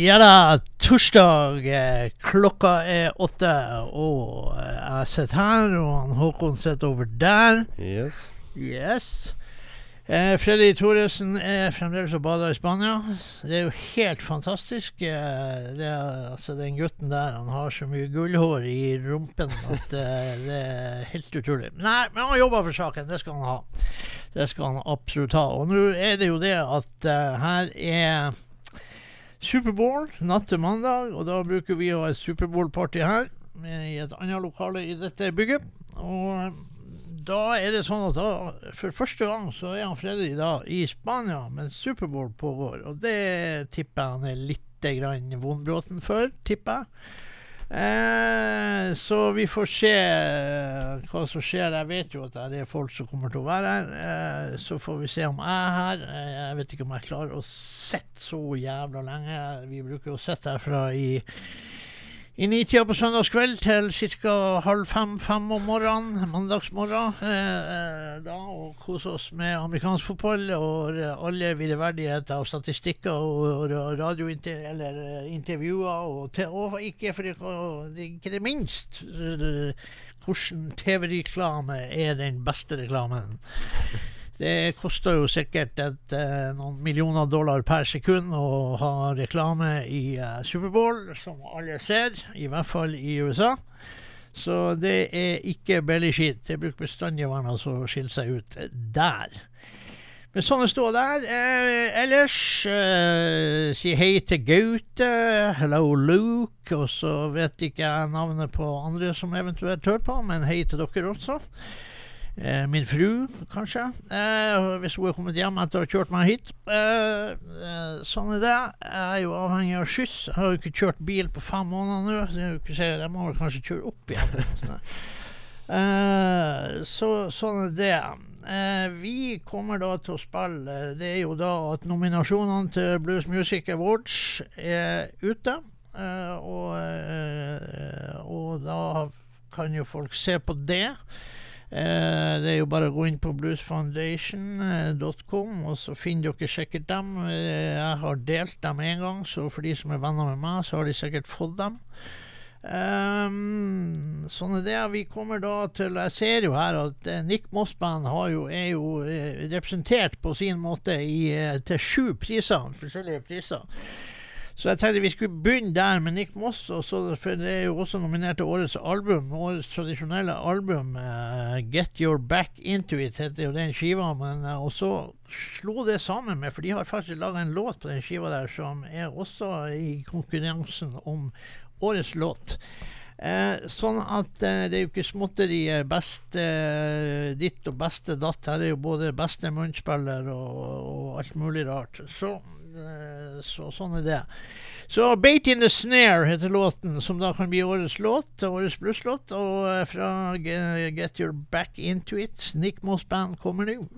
Ja da, torsdag. eh, Klokka er åtte, og eh, jeg sitter her, og han Håkon sitter over der. Yes. Yes. Eh, Freddy Thoresen er fremdeles og bader i Spania. Det er jo helt fantastisk. Eh, det altså, den gutten der han har så mye gullhår i rumpen at eh, det er helt utrolig. Nei, men han jobber for saken. Det skal han ha. Det skal han absolutt ha. Og nå er det jo det at eh, her er Superbowl natt til mandag, og da bruker vi å ha Superbowl-party her i et annet lokale i dette bygget. Og da er det sånn at da, for første gang så er han Freddy da i Spania mens Superbowl pågår, og det tipper jeg han er litt vondbråten for, tipper jeg. Eh, så vi får se eh, hva som skjer. Jeg vet jo at det er folk som kommer til å være her. Eh, så får vi se om jeg er her. Eh, jeg vet ikke om jeg klarer å sitte så jævla lenge. Vi bruker jo å sitte her fra i i nitida på søndagskveld til ca. halv fem-fem om morgenen, mandagsmorgen. Eh, eh, da og kose oss med amerikansk fotball og alle videreverdigheter og statistikker og, og radiointer eller eh. Og, og ikke, for det, og ikke det minst eh, hvordan TV-reklame er den beste reklamen. Det koster jo sikkert et, eh, noen millioner dollar per sekund å ha reklame i eh, Superbowl, som alle ser, i hvert fall i USA. Så det er ikke billig skitt. Det bruker bestandig å være noe som skiller seg ut der. Men sånn det står der. Eh, ellers eh, si hei til Gaute. Hello, Luke. Og så vet ikke jeg navnet på andre som eventuelt hører på, men hei til dere også. Eh, min fru, kanskje, eh, hvis hun er kommet hjem etter å ha kjørt meg hit. Eh, eh, sånn er det. Jeg er jo avhengig av skyss. Jeg har jo ikke kjørt bil på fem måneder nå. så Jeg, jeg må vel kanskje kjøre opp igjen. Sånn. Eh, så sånn er det. Eh, vi kommer da til å spille Det er jo da at nominasjonene til Blues Music Awards er ute. Eh, og, og da kan jo folk se på det. Eh, det er jo bare å gå inn på bluesfoundation.com, og så finner dere sikkert dem. Eh, jeg har delt dem én gang, så for de som er venner med meg, så har de sikkert fått dem. Um, sånn er det. Vi kommer da til Jeg ser jo her at eh, Nick Moss-band er jo eh, representert på sin måte i, eh, til sju priser, forskjellige priser. Så jeg tenkte vi skulle begynne der med Nick Moss, og så, for det er jo også nominert til årets album. Årets tradisjonelle album, uh, 'Get Your Back Into It', heter jo den skiva. Men uh, og så slo det sammen med, for de har faktisk laga en låt på den skiva der som er også i konkurransen om årets låt. Eh, sånn at eh, det er jo ikke småtteri. eh, Beste eh, ditt og beste datt. Her er jo både beste munnspiller og, og alt mulig rart. Så Så sånn er det. Så 'Bait in the Snare' heter låten, som da kan bli årets låt, årets blusslåt. Og eh, fra 'Get Your Back Into It', Nick Moss Band, kommer nå.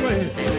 Man,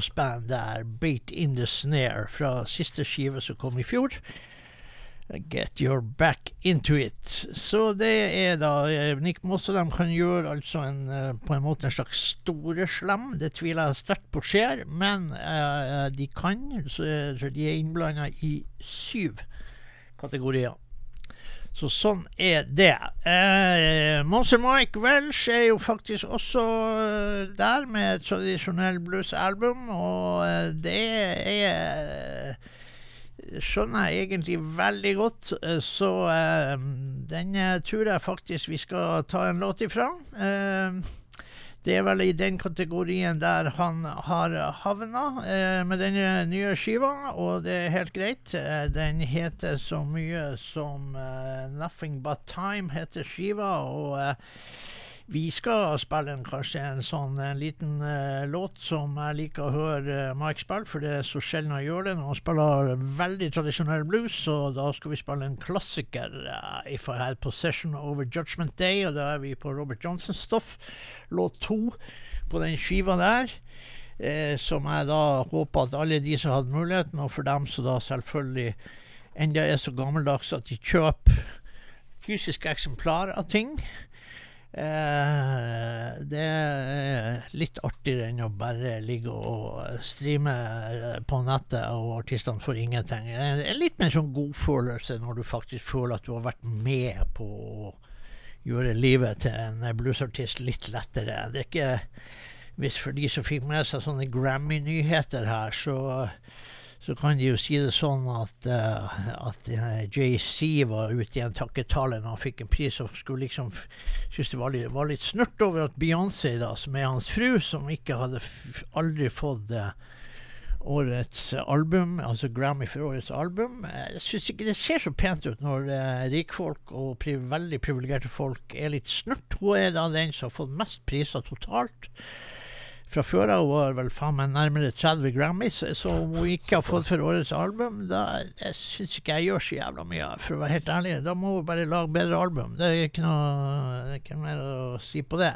Eh, Nick Moss Band der, 'Bait in the Snare', fra siste skive som kom i fjor. Get your back into it. Så det er da eh, Nick Moss og de kan gjøre altså en, eh, på en måte en slags storeslem. Det tviler jeg sterkt på skjer, men uh, de kan. Så de er innblanda i syv kategorier. Så sånn er det. Eh, Monster Mike Welsh er jo faktisk også eh, der med et tradisjonell bluesalbum, og eh, det er skjønner jeg egentlig veldig godt, eh, så eh, den eh, tror jeg faktisk vi skal ta en låt ifra. Eh, det er vel i den kategorien der han har havna eh, med den nye skiva, og det er helt greit. Eh, den heter så mye som eh, 'Nothing But Time', heter skiva, og eh, vi skal spille en, kanskje en sånn en liten eh, låt som jeg liker å høre eh, Mike spille, for det er så sjelden han gjør det når han spiller veldig tradisjonell blues. Så da skal vi spille en klassiker, Uh, 'If I Had Possession Over Judgment Day', og da er vi på Robert Johnsons stoff. Låt to på den skiva der. Eh, som jeg da håper at alle de som hadde muligheten, og for dem som da selvfølgelig enda er så gammeldags at de kjøper fysiske eksemplar av ting. Eh, det er litt artigere enn å bare ligge og streame eh, på nettet, og artistene får ingenting. Det er litt mer sånn godfølelse når du faktisk føler at du har vært med på å gjøre livet til en bluesartist litt lettere. Det er ikke hvis for de som fikk med seg sånne Grammy-nyheter her, så, så kan de jo si det sånn at, uh, at uh, JC var ute i en takketale når han fikk en pris, og skulle liksom synes det var litt, var litt snurt over at Beyoncé, da, som er hans fru, som ikke hadde aldri fått uh, årets album, altså Grammy for årets album. Jeg syns ikke det ser så pent ut når eh, rikfolk og pri veldig privilegerte folk er litt snurt. Hun er da den som har fått mest priser totalt fra før av. Hun har vel faen meg nærmere 30 Grammys, så om hun ikke har fått for årets album, da jeg syns ikke jeg gjør så jævla mye, for å være helt ærlig. Da må hun bare lage bedre album. Det er ikke noe, det er ikke mer å si på det.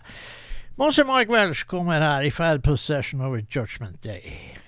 Monster Mark Welsh kommer her i Fad Possession over Judgment Day.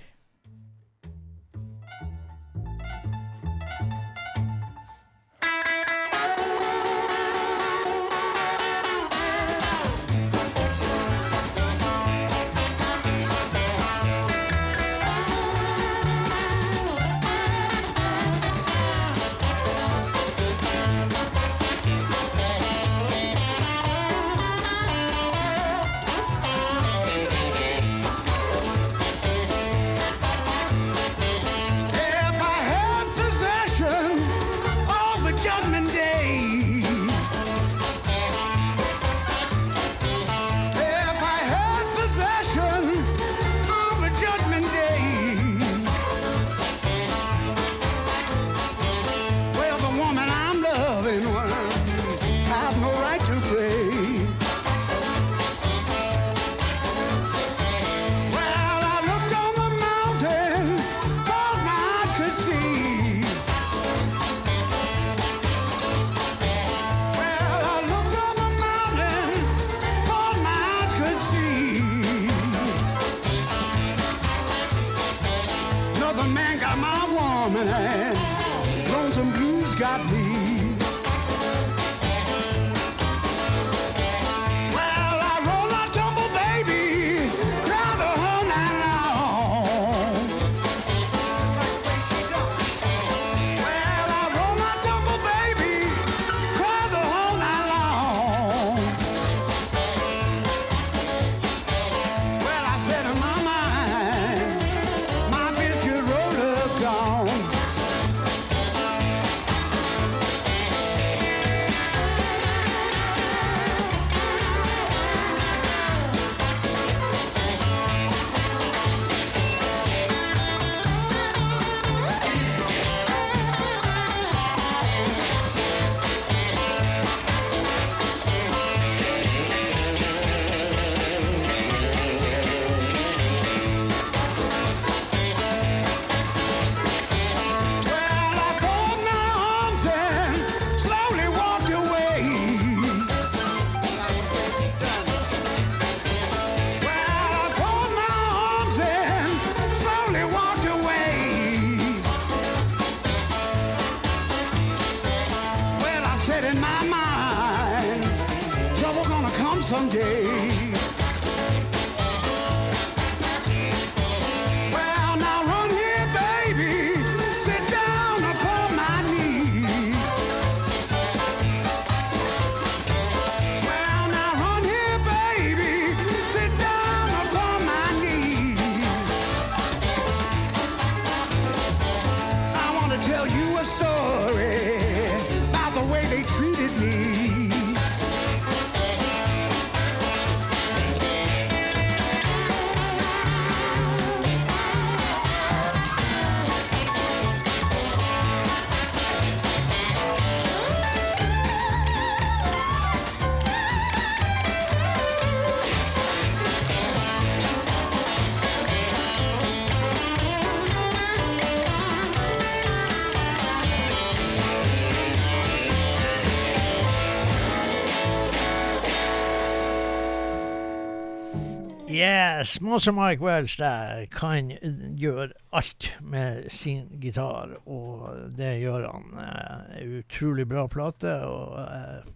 Welch der kan gjøre alt med sin gitar, og det gjør han. Uh, utrolig bra plate. og uh,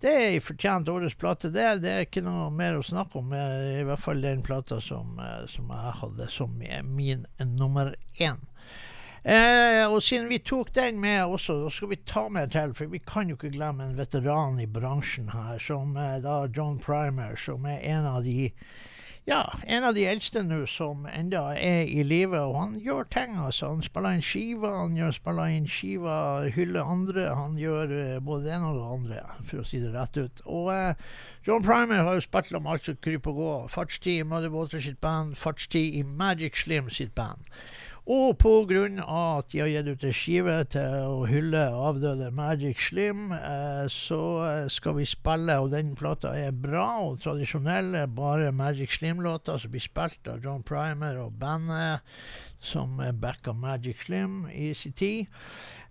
Det er fortjent årets plate, det. Det er ikke noe mer å snakke om. I hvert fall den plata som, uh, som jeg hadde som min nummer én. Eh, og siden vi tok den med også, så skal vi ta med til, for vi kan jo ikke glemme en veteran i bransjen her, som eh, da John Primer, som er en av de Ja, en av de eldste nå som enda er i live, og han gjør ting, altså. Han spiller inn skiver, han gjør, spiller inn skiver, hyller andre. Han gjør uh, både det ene og det andre, for å si det rett ut. Og uh, John Primer har jo spilt om alt som kryper og går. Fartstid i Muddy Water sitt band, fartstid i Magic Slim sitt band. Og pga. at de har gitt ut en skive til å hylle avdøde Magic Slim, eh, så eh, skal vi spille, og den plata er bra og tradisjonell. Bare Magic Slim-låter som blir spilt av John Primer og bandet som backa Magic Slim i sin tid.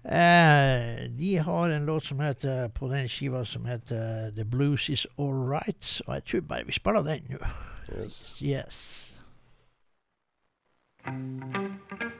Eh, de har en låt som heter på den skiva som heter The Blues Is All Right, og jeg tror bare vi spiller den nå. Yes. yes. thank you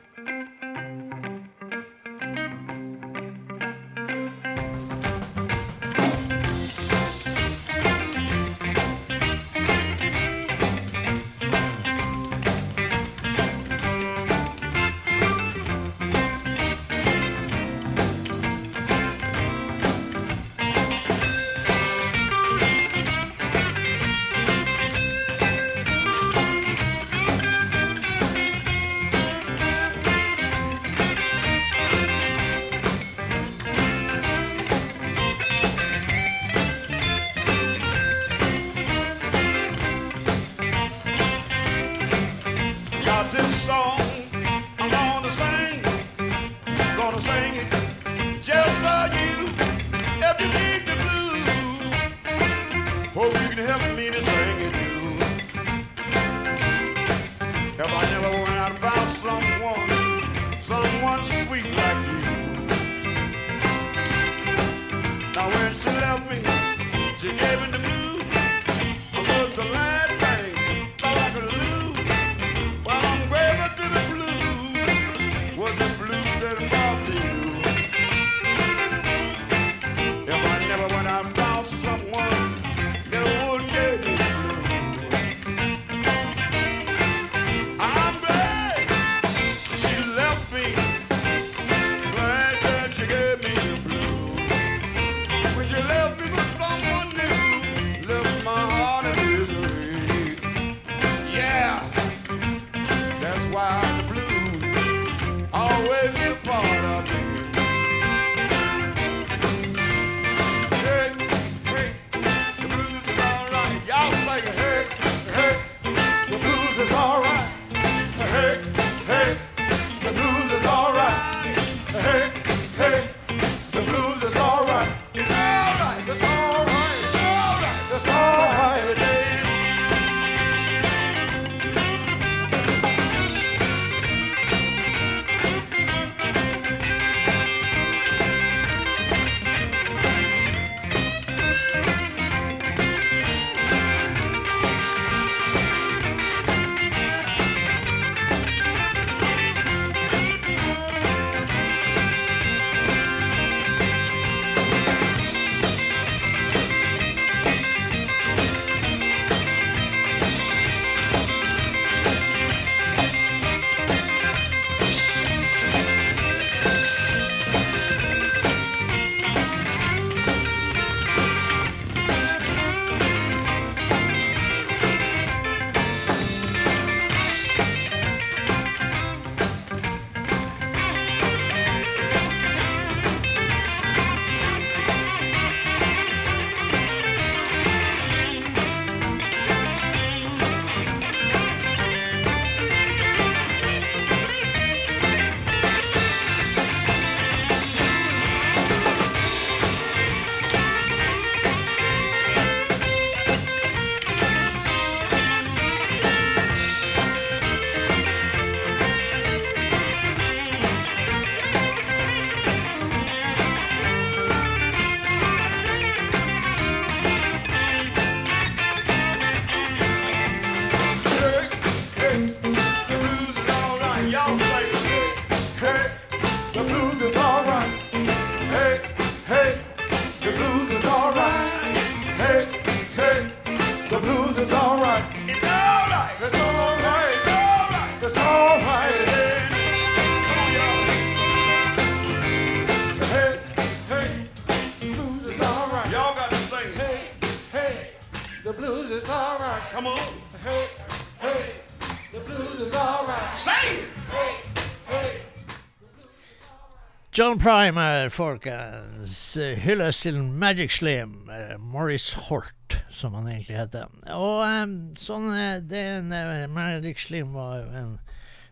John Primer, folkens. Hyllest til Magic Slim. eh, Morris Holt, som han egentlig heter. Og um, sånn eh, det er en, eh, Magic Slim var jo en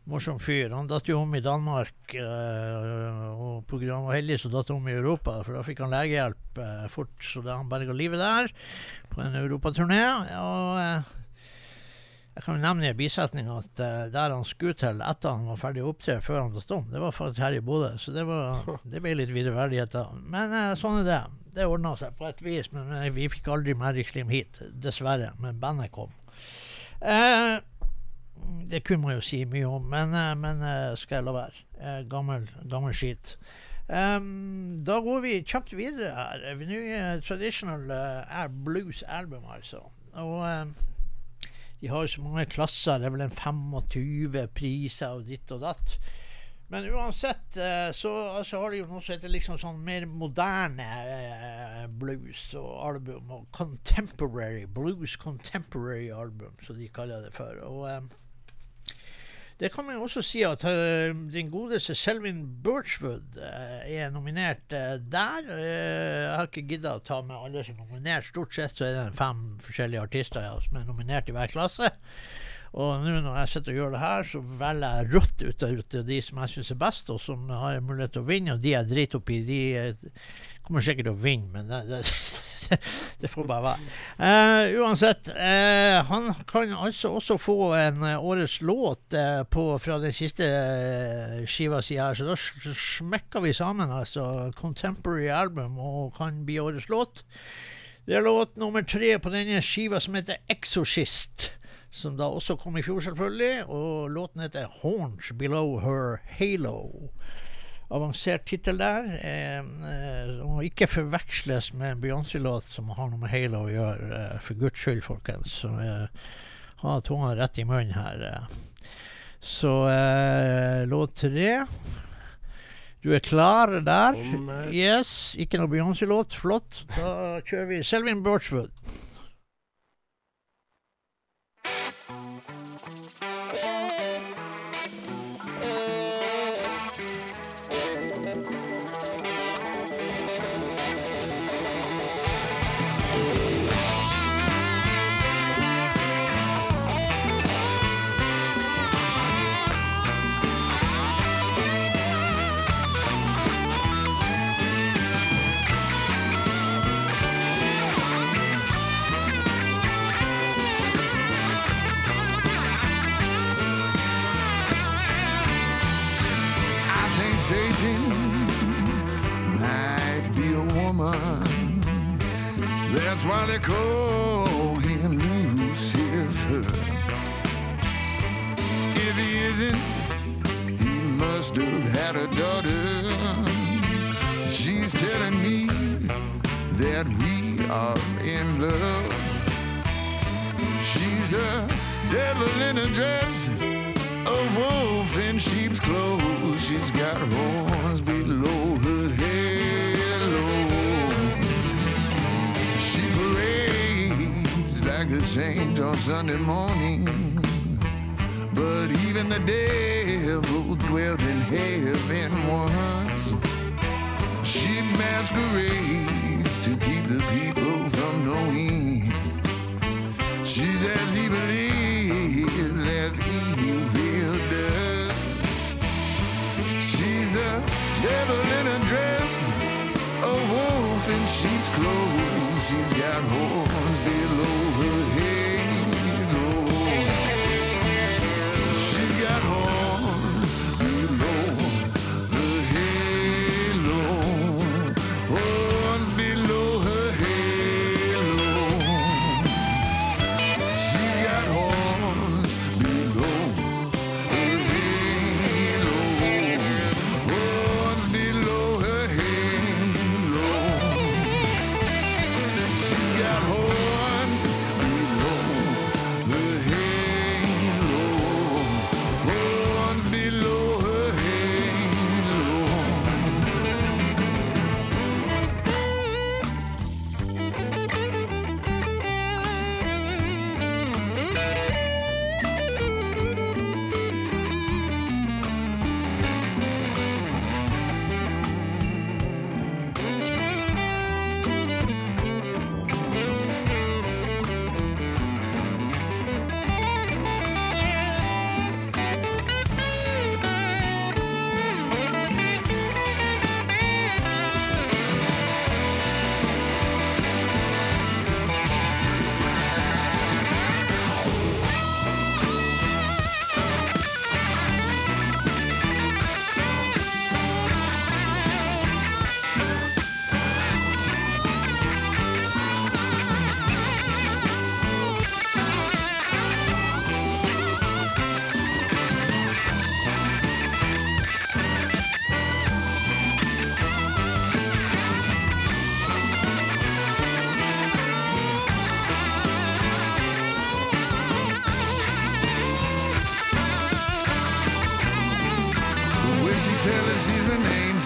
morsom fyr. Han datt jo om i Danmark, og på grunn av var heldig så datt han om i Europa, for da fikk han legehjelp eh, fort, så da han berga livet der på en europaturné. Og eh, jeg kan jo nevne i bisetning at uh, der han skulle til etter han var ferdig å opptre før han datt om, det var faktisk her i Bodø. Så det, var, det ble litt videreverdighet da. Men uh, sånn er det. Det ordna seg på et vis, men uh, vi fikk aldri Magic Slim hit, dessverre. Men bandet kom. Det kunne man jo si mye om, men, men skal jeg la være. Gammel, gammel skit. Um, da går vi kjapt videre her. Nå er traditional er blues-album, altså. Og de har jo så mange klasser. Det er vel en 25 priser og ditt og datt. Men uansett eh, så altså, har de jo noe som heter liksom sånn mer moderne eh, blues og album. Og contemporary blues contemporary album, som de kaller det for. Og eh, det kan man jo også si at uh, den godeste Selvin Birchwood uh, er nominert uh, der. Eh, jeg har ikke gidda å ta med alle som er nominert. Stort sett så er det fem forskjellige artister ja, som er nominert i hver klasse. Og nå når jeg sitter og gjør det her, så velger jeg rått ut av de som jeg syns er best, og som har mulighet til å vinne. Og de jeg driter opp i, de eh, kommer sikkert til å vinne, men det, det, det får bare være. Uh, uansett, uh, han kan altså også få en eh, årets låt uh, på, fra den siste skiva si her, så da smekker vi sammen altså Contemporary Album og kan bli årets låt. Det er låt nummer tre på denne skiva som heter Exorcist. Som da også kom i fjor, selvfølgelig. Og låten heter 'Horns Below Her Halo' avansert tittel der. Eh, eh, og ikke forveksles med en Beyoncé-låt som har noe med Halo å gjøre. Eh, for guds skyld, folkens. Så eh, ha tunga rett i munnen her. Eh. Så eh, låt tre. Du er klar der? Yes. Ikke noe Beyoncé-låt. Flott. Da kjører vi Selvin Birchwood. Call him Lucifer. If he isn't, he must have had a daughter. She's telling me that we are in love. She's a devil in a dress a wolf in sheep's clothes. She's got horns saint on Sunday morning. But even the devil dwelt in heaven once. She masquerades to keep the people tell she's an angel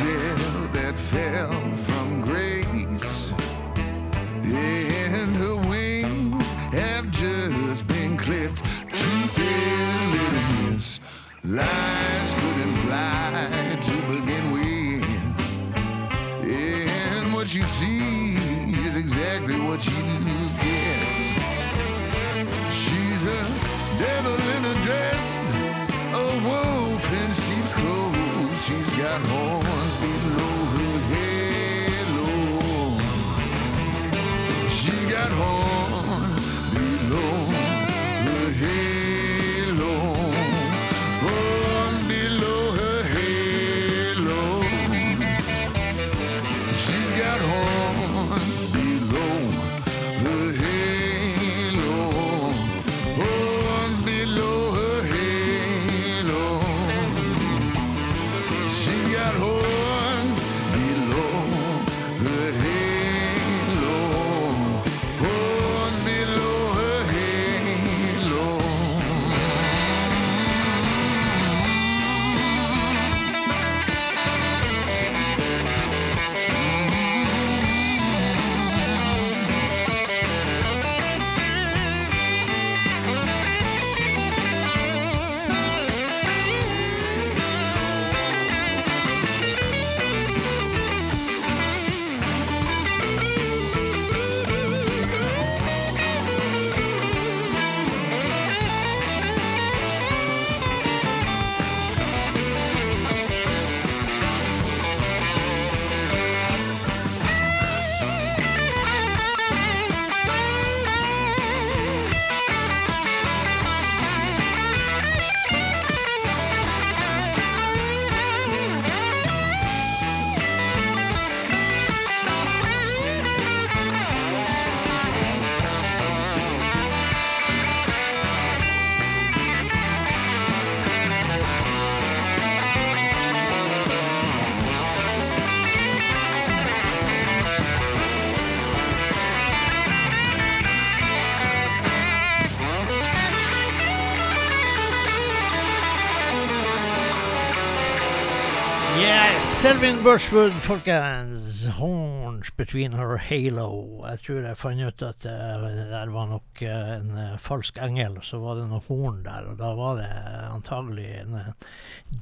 Selvin Bushwood, folkens. Horns between her halo. Jeg tror jeg fant ut at eh, det der var nok eh, en eh, falsk engel, og så var det noe horn der. Og da var det antagelig en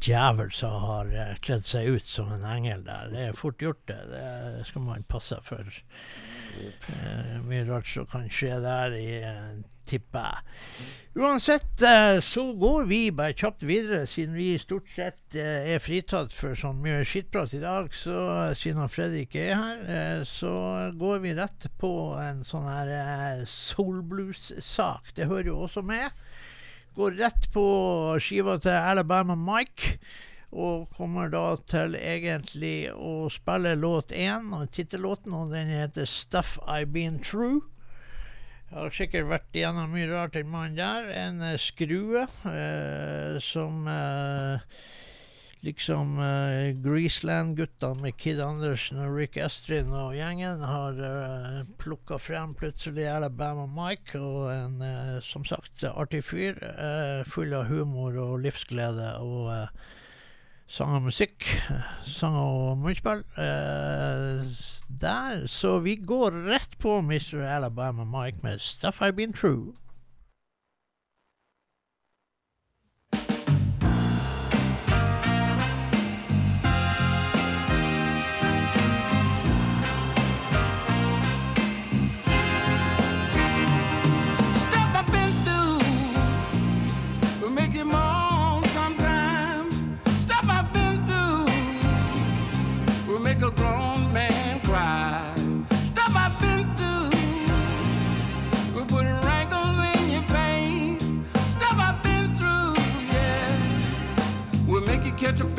djevel som har kledd seg ut som en engel der. Det er fort gjort, det. Det skal man passe for. Mye rart som kan skje der, i, tipper jeg. Uansett eh, så går vi bare kjapt videre, siden vi stort sett eh, er fritatt for så mye skittprat i dag. Så eh, siden Fredrik er her, så går vi rett på en sånn her soulblues-sak. Det hører jo også med. Går rett på skiva til Alabama Mike. Og kommer da til egentlig å spille låt én, tittellåten, og den heter 'Stuff I've Been True'. Jeg har sikkert vært igjennom mye rart, den mannen der. En eh, skrue eh, som eh, liksom uh, Greaseland-guttene med Kid Andersen og Rick Estrin og gjengen har uh, plukka frem plutselig Alabama Mike, og en eh, som sagt artig fyr. eh, full av humor og livsglede og eh, sang og musikk. Sang og munnspill. Eh, der, så vi går rett på Mr. Alabama Mike med 'Stuff I've Been True'. get your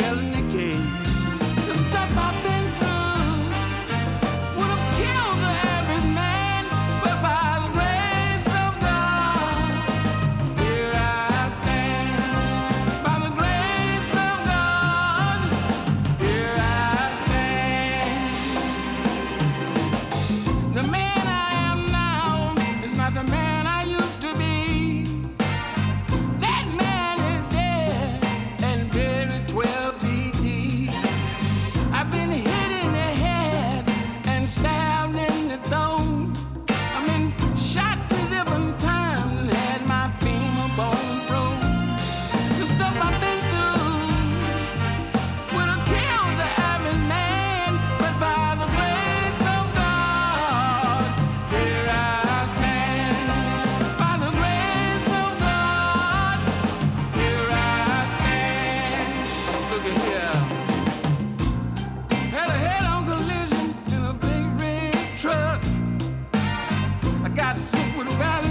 garçom por um valid.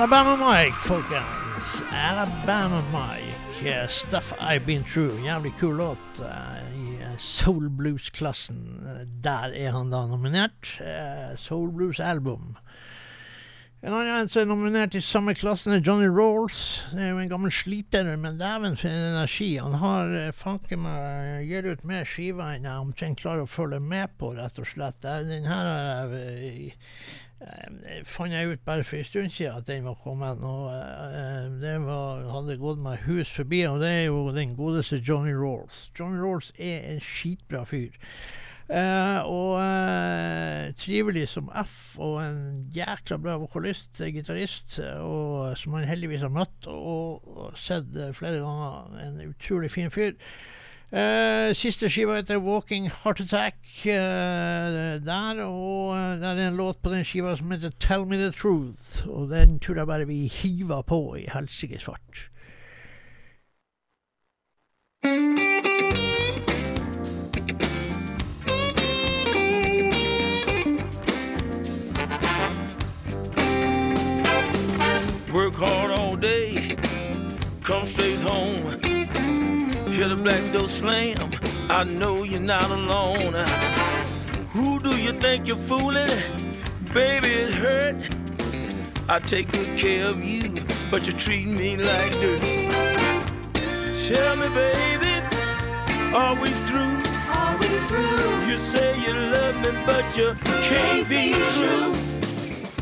Alabama Mike, folkens. Alabama Mike. eh, Stuff I've Been Through. Jævlig kul låt eh, i eh, soul blues-klassen. Der er han da nominert. Soul Blues Album. En annen som er nominert i samme klassen, er Johnny Rolls. Det er jo en gammel sliter, men dæven for en energi. Han har fanken meg gir ut mer skiver enn jeg omtrent klarer å følge med på, rett og slett. Den her jeg eh, fant jeg ut bare for en stund siden at den var kommet. Og eh, det var, hadde gått meg hus forbi, og det er jo den godeste Johnny Rolls. Johnny Rolls er en skitbra fyr. Eh, og eh, trivelig som F, og en jækla bra vokalist, eh, gitarist, eh, og som han heldigvis har møtt og, og sett eh, flere ganger. En utrolig fin fyr. Eh, siste skiva heter 'Walking Heart Attack'. Uh, der, og uh, der er en låt på den skiva som heter 'Tell Me The Truth'. Og den tror jeg bare vi hiver på i helsikes fart. The black door slam, I know you're not alone. Uh, who do you think you're fooling? Baby, it hurt. I take good care of you, but you treat me like dirt. Tell me, baby, are we through? Are we through? You say you love me, but you can't be true.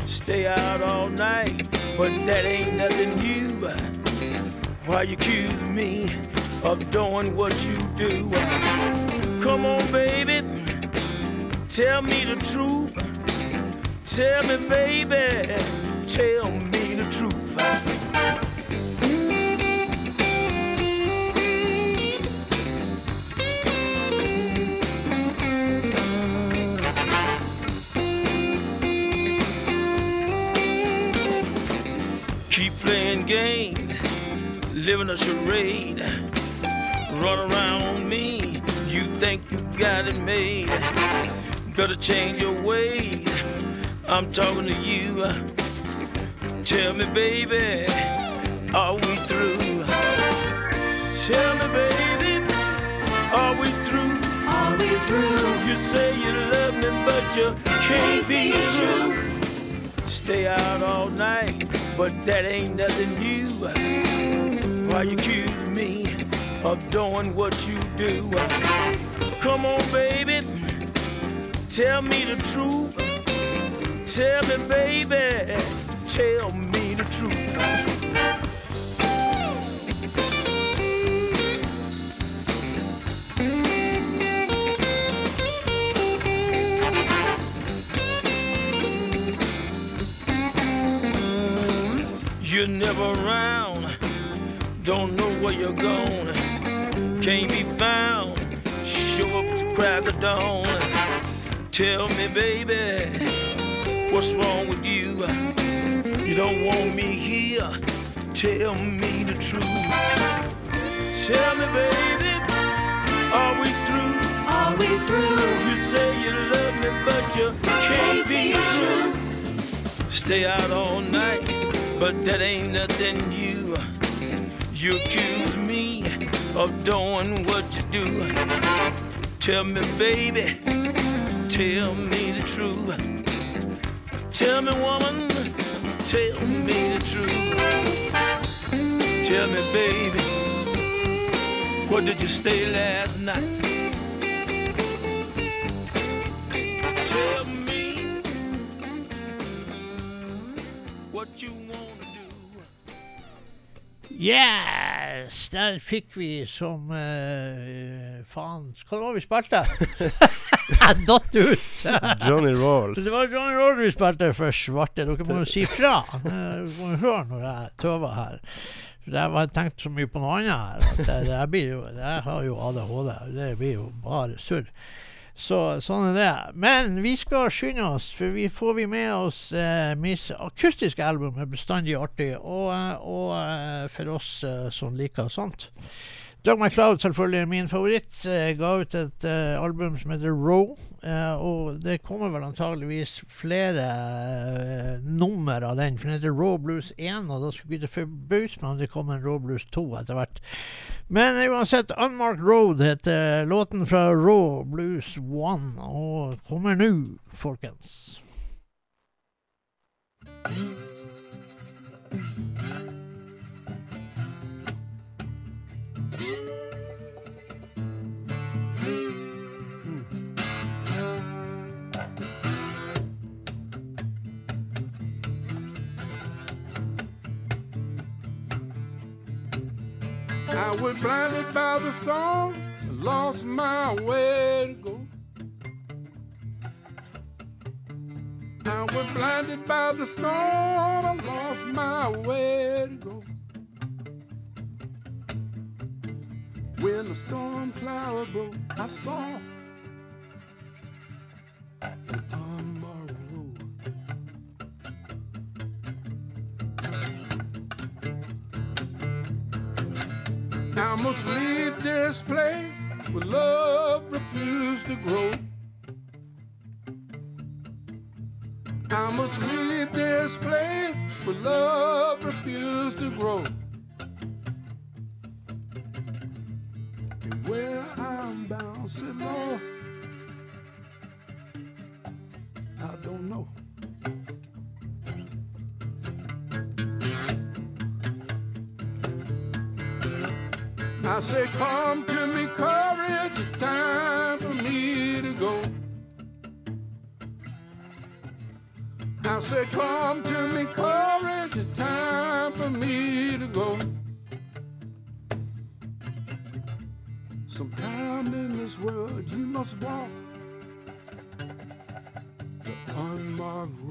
Stay out all night, but that ain't nothing new. Why you accuse me of doing what you do? Come on, baby, tell me the truth. Tell me, baby, tell me the truth. Keep playing games, living a charade. Run around me, you think you got it made. Better change your ways. I'm talking to you. Tell me, baby, are we through? Tell me, baby, are we through? Are we through? You say you love me, but you can't be true. Stay out all night, but that ain't nothing new. Why you accuse me of doing what you do? Come on, baby, tell me the truth. Tell me, baby, tell me the truth. You're never around, don't know where you're going, can't be found. Show up to crack of dawn. Tell me, baby, what's wrong with you? You don't want me here. Tell me the truth. Tell me, baby, are we through? Are we through? You say you love me, but you can't be true. Stay out all night, but that ain't nothing new. You accuse me of doing what you do. Tell me, baby, tell me the truth. Tell me, woman, tell me the truth. Tell me, baby, where did you stay last night? Tell me what you wanna do. Yes! Der fikk vi som uh, faen Hva var vi spilte? Jeg datt ut! Johnny Rolls. Det var Johnny Rolls vi spilte for svarte. Dere må jo si fra. Dere må jo høre når jeg tøver her. Jeg har tenkt så mye på noe annet her. At jo, jeg har jo ADHD. Det blir jo bare surr. Så sånn er det. Men vi skal skynde oss, for vi får vi med oss eh, Miss akustiske album er bestandig artig, og, eh, og eh, for oss eh, som liker sånt. Doug MacLeod selvfølgelig min favoritt. Eh, ga ut et uh, album som heter Row. Uh, og det kommer vel antageligvis flere uh, nummer av den, for den heter Raw Blues 1. Og da skulle ikke forbause meg om det kom en Raw Blues 2 etter hvert. Men uansett, Unmarked Road heter låten fra Raw Blues 1, og kommer nå, folkens. I was blinded by the storm, lost my way to go. I was blinded by the storm, I lost my way to go. When the storm cloud broke, I saw must leave this place where love refused to grow. I must leave this place where love refused to grow. And where I'm bound, said I don't know. I say, come to me, courage, it's time for me to go. I say, come to me, courage, it's time for me to go. Sometime in this world you must walk the unmarked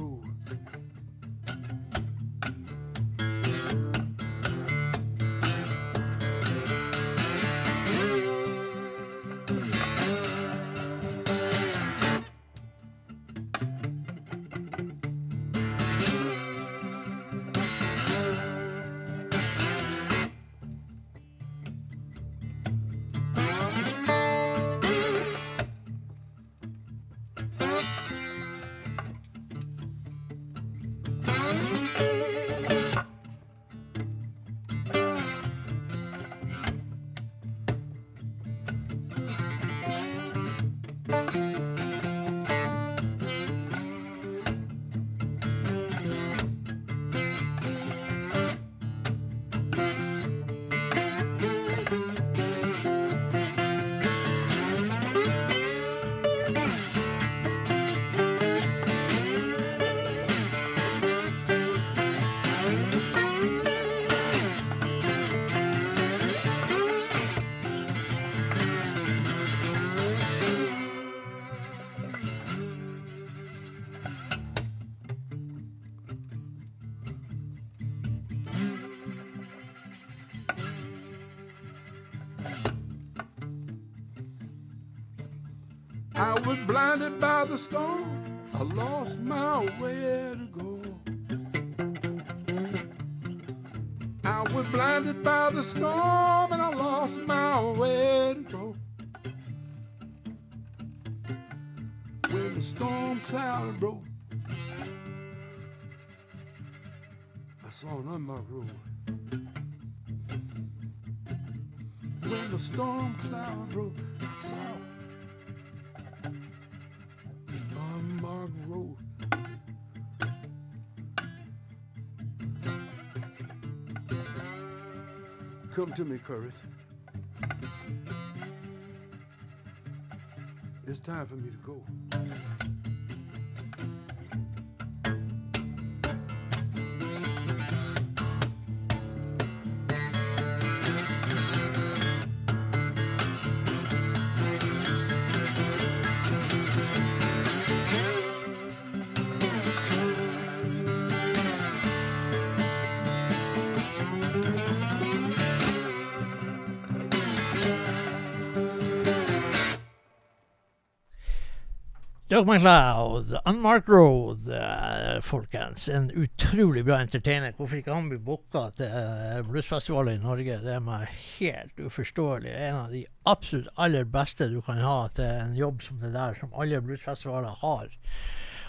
storm. I lost my way to go. I was blinded by the storm and I lost my way to go. When the storm cloud broke, I saw an unmarked road. When the storm cloud broke, I saw Come to me, Curtis. It's time for me to go. Doug MacLeod, Unmarked Road, eh, folkens. En utrolig bra entertainer. Hvorfor ikke han blir booka til eh, i Norge, det er meg helt uforståelig. En av de absolutt aller beste du kan ha til en jobb som det der, som alle bluesfestivaler har.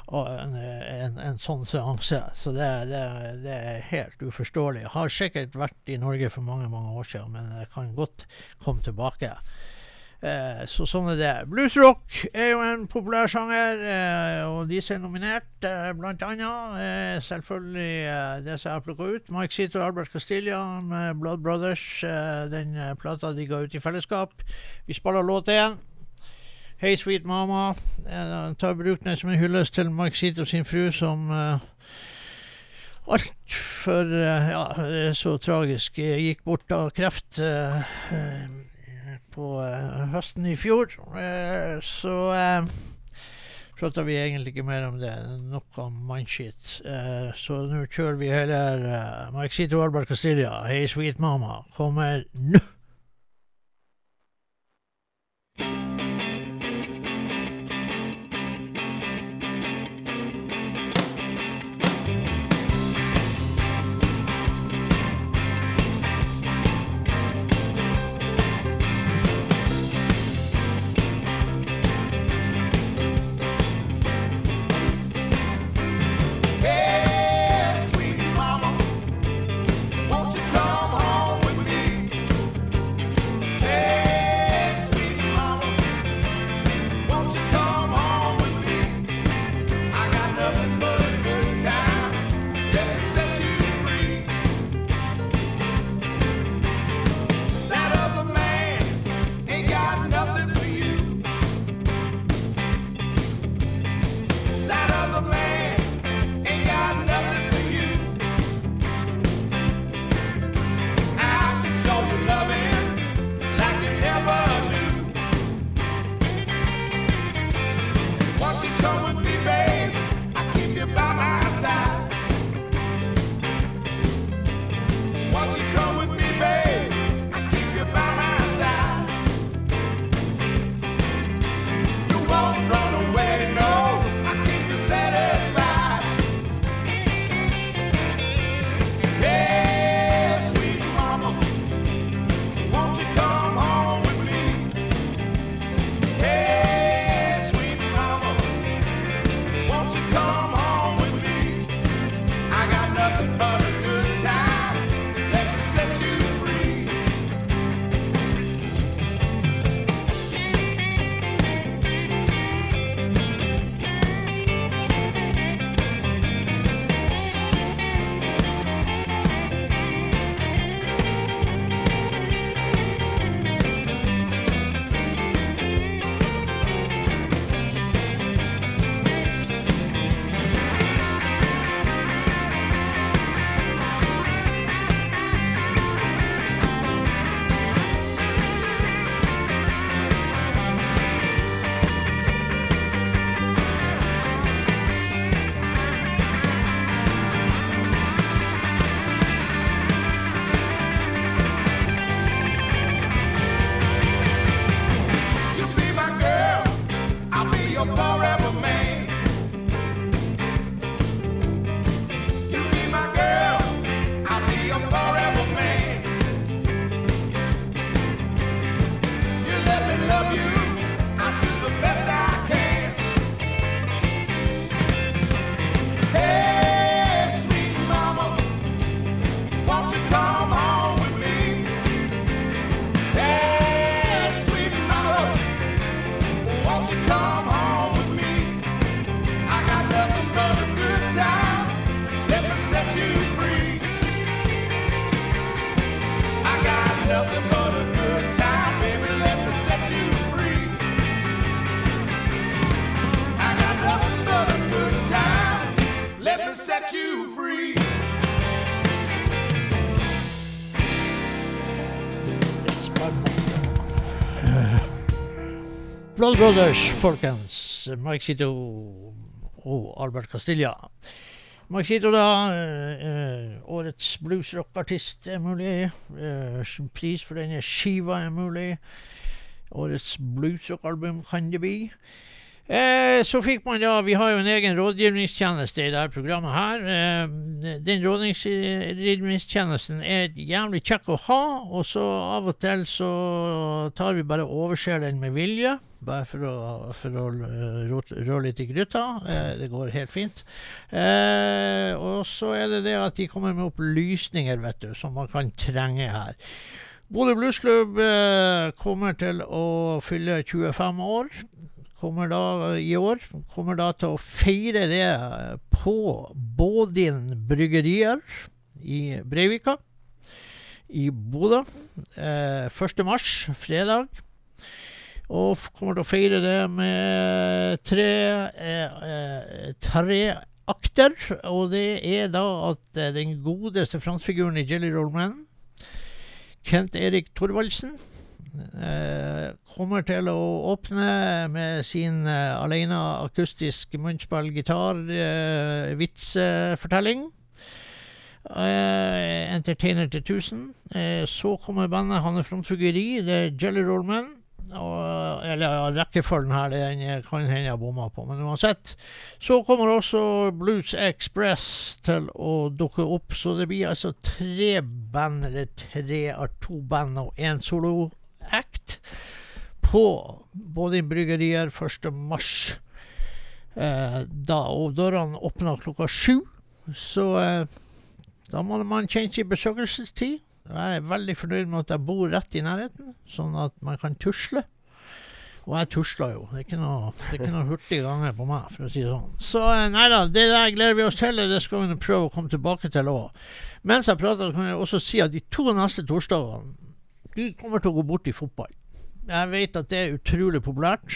Og en, en, en sånn seanse. Så det, det, det er helt uforståelig. Har sikkert vært i Norge for mange, mange år siden, men kan godt komme tilbake. Eh, så sånn er det. Bluesrock er jo en populær sjanger, eh, og de som er nominert, eh, annet eh, selvfølgelig eh, det som jeg har plukka ut. Mike Seater og Albert Castilla med Blood Brothers, eh, den eh, plata de ga ut i fellesskap. Vi spiller låt én. Hey Sweet Mama. Jeg tar bruk den som en hyllest til Mike Seater sin fru, som altfor ja, så tragisk gikk bort av kreft. eh, på eh, høsten i fjor. Eh, så uh, prater vi egentlig ikke mer om det. Nok om mannskitt. Uh, så nå kjører vi heller Mike Sito Albert Castilla, Hey Sweet Mama, kommer nå. Blood Brothers, folkens. Mike Sito og Albert Castilla. Mike Sito, da. eh, eh, årets bluesrockartist er mulig. Eh, pris for denne skiva er mulig. Årets bluesrockalbum kan det bli. Eh, så fikk man da Vi har jo en egen rådgivningstjeneste i dette programmet her. Eh, den rådgivningstjenesten er jævlig kjekk å ha, og så av og til så tar vi bare overser den med vilje. Bare for å, for å eh, røre litt i gryta. Eh, det går helt fint. Eh, og så er det det at de kommer med opplysninger, vet du, som man kan trenge her. Bodø Bluesklubb eh, kommer til å fylle 25 år kommer da i år kommer da til å feire det på Bådin bryggerier i Breivika i Bodø. Eh, 1. mars, fredag. Og kommer til å feire det med tre, eh, eh, tre akter. Og det er da at eh, den godeste franskfiguren i Jelly Roll Man, Kent Erik Thorvaldsen, kommer til å åpne med sin eh, alene akustisk munnspill-gitar eh. Eh, Entertainer til 1000. Uh, så kommer bandet Han er frontfiguri, det er Jelly Rollman. Og, eller ja, rekkefølgen her den eh, kan hende jeg bomma på, men uansett. Så kommer også Blues Express til å dukke opp, så det blir altså tre band, eller tre av to band og én solo-act på både bryggerier 1. mars. Eh, da, dørene åpner klokka sju, så eh, da må man kjenne sin besøkelsestid. Jeg er veldig fornøyd med at jeg bor rett i nærheten, sånn at man kan tusle. Og jeg tusler jo. Det er ikke noe, det noe hurtig ganger på meg, for å si det sånn. Så eh, nei da, det der gleder vi oss til. Det skal vi prøve å komme tilbake til òg. Mens jeg prater, kan jeg også si at de to neste torsdagene de kommer til å gå bort i fotball. Jeg vet at det er utrolig populært.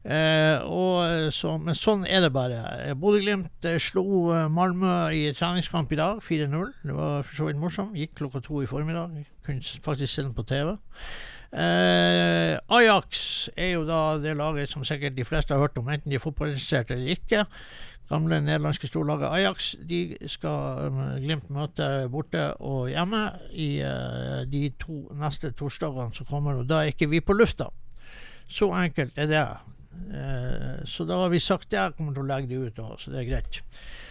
Eh, og så, men sånn er det bare. Eh, Bodø-Glimt eh, slo eh, Malmö i treningskamp i dag, 4-0. Det var for så vidt morsomt. Gikk klokka to i formiddag. Kunne faktisk se den på TV. Eh, Ajax er jo da det laget som sikkert de fleste har hørt om, enten de er fotballinteressert eller ikke. Gamle nederlandske storlaget Ajax de skal eh, Glimt møte borte og hjemme i eh, de to neste torsdagene som kommer. Og da er ikke vi på lufta. Så enkelt er det. Eh, så da har vi sagt det. Jeg kommer til å legge det ut, også, så det er greit.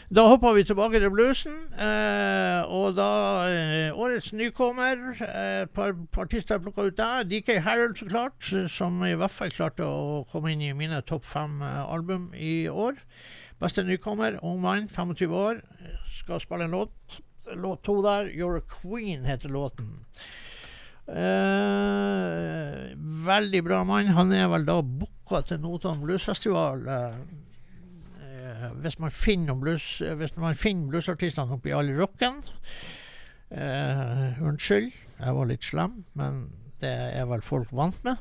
Da hopper vi tilbake til bluesen. Eh, og da eh, Årets nykommer. eh, par, par artister plukka ut der. DK Harold, så klart. Som i hvert fall klarte å komme inn i mine topp fem eh, album i år. Beste nykommer, ung mann, 25 år. Skal spille en låt. Låt to der. You're a Queen heter låten. Eh, veldig bra mann. Han er vel da booka til Notodden Bluesfestival. eh, hvis man finner blues Hvis man finner bluesartistene oppi all rocken. Eh, unnskyld, jeg var litt slem, men det er vel folk vant med.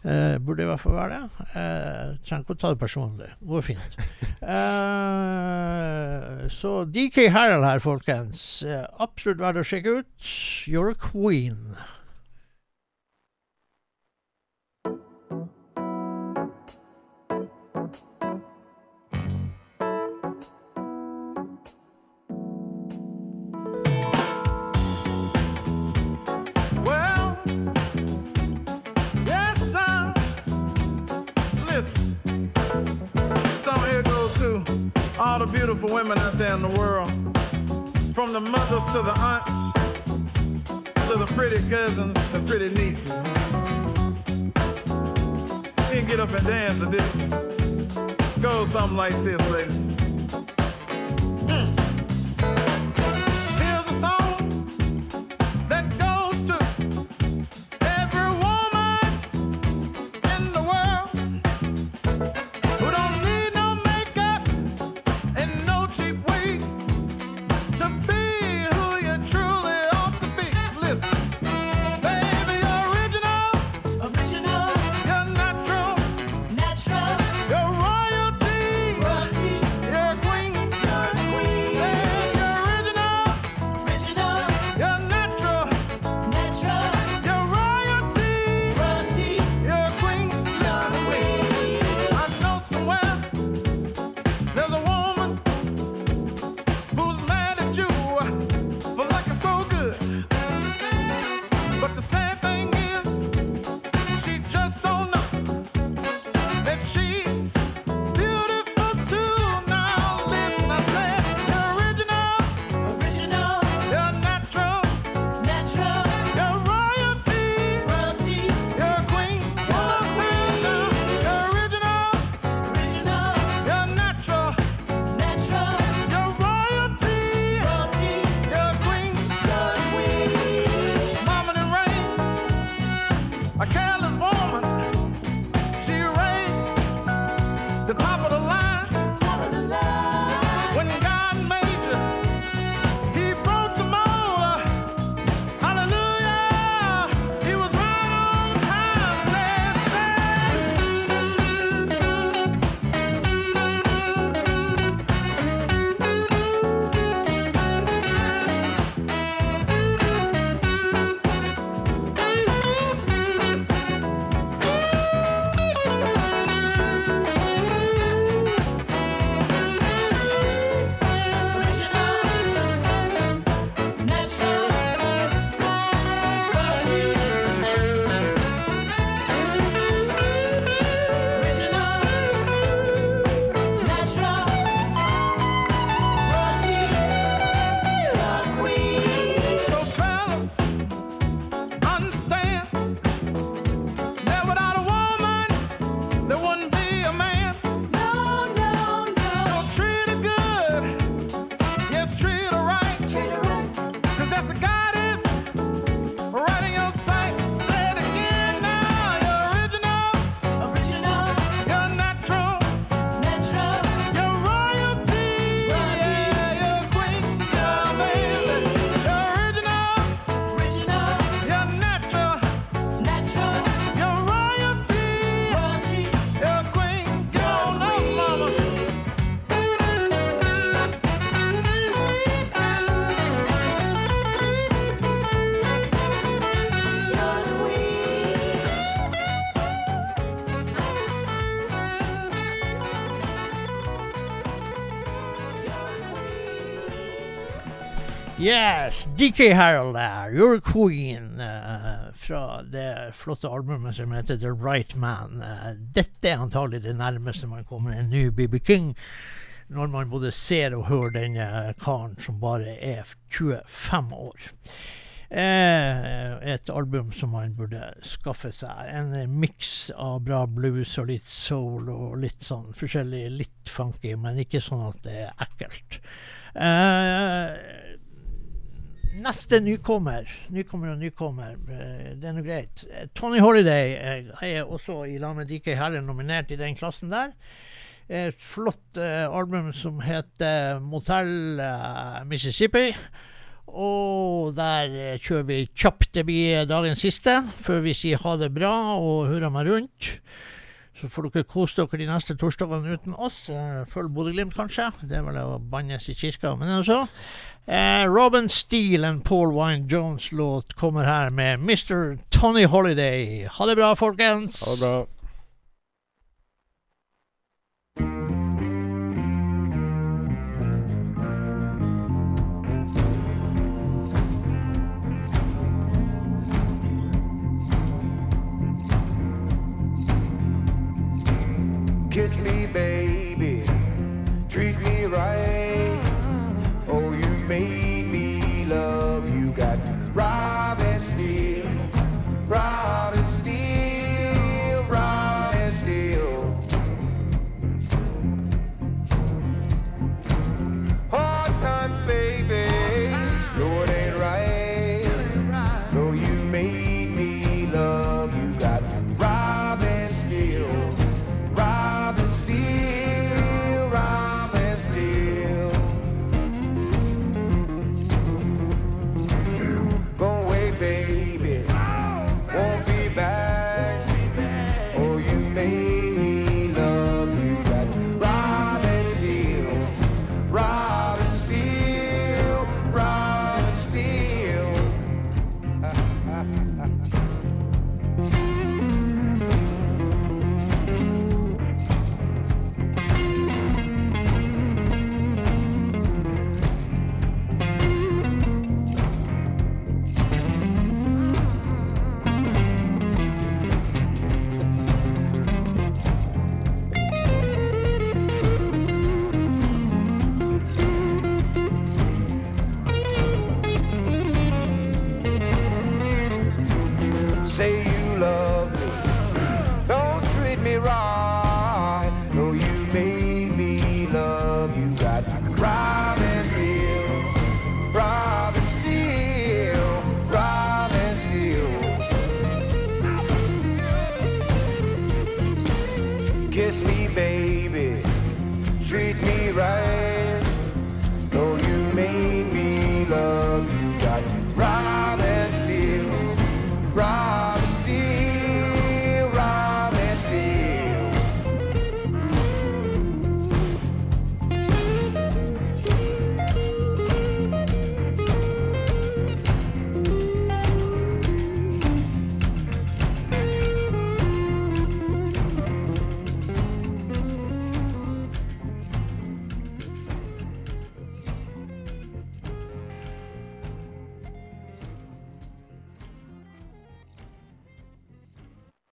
Eh, burde i hvert fall være det. Eh, trenger ikke å ta det personlig. Går fint. Eh, så DK Harald her, folkens. Eh, absolutt verdt å sjekke ut. You're a queen. All the beautiful women out there in the world, from the mothers to the aunts, to the pretty cousins, the pretty nieces. You can get up and dance to this. Goes something like this, ladies. I can't Yes, DK Harold der, Your Queen, uh, fra det flotte albumet som heter The Right Man. Uh, dette er antagelig det nærmeste man kommer en ny BB King, når man både ser og hører denne karen som bare er 25 år. Eh, et album som man burde skaffe seg. En miks av bra blues og litt soul og litt sånn forskjellig, litt funky, men ikke sånn at det er ekkelt. Eh, Neste nykommer. Nykommer og nykommer. eh, Det er nå greit. Eh, Tony Holiday eh, er også i lag med DK Herre nominert i den klassen der. Et flott album som heter Motel eh, Mississippi. Og der kjører vi kjapt. Det blir dagens siste, før vi sier ha det bra og hurra meg rundt. Så får dere kose dere de neste torsdagene uten oss. Eh, Følg Bodø-Glimt, kanskje. Det er vel å bannes i kirka, men altså. Eh, Robin Steele og Paul Wine Jones låt kommer her med Mr. Tony Holiday. Ha det bra, folkens. Ha det bra. Kiss me, baby. Treat me right.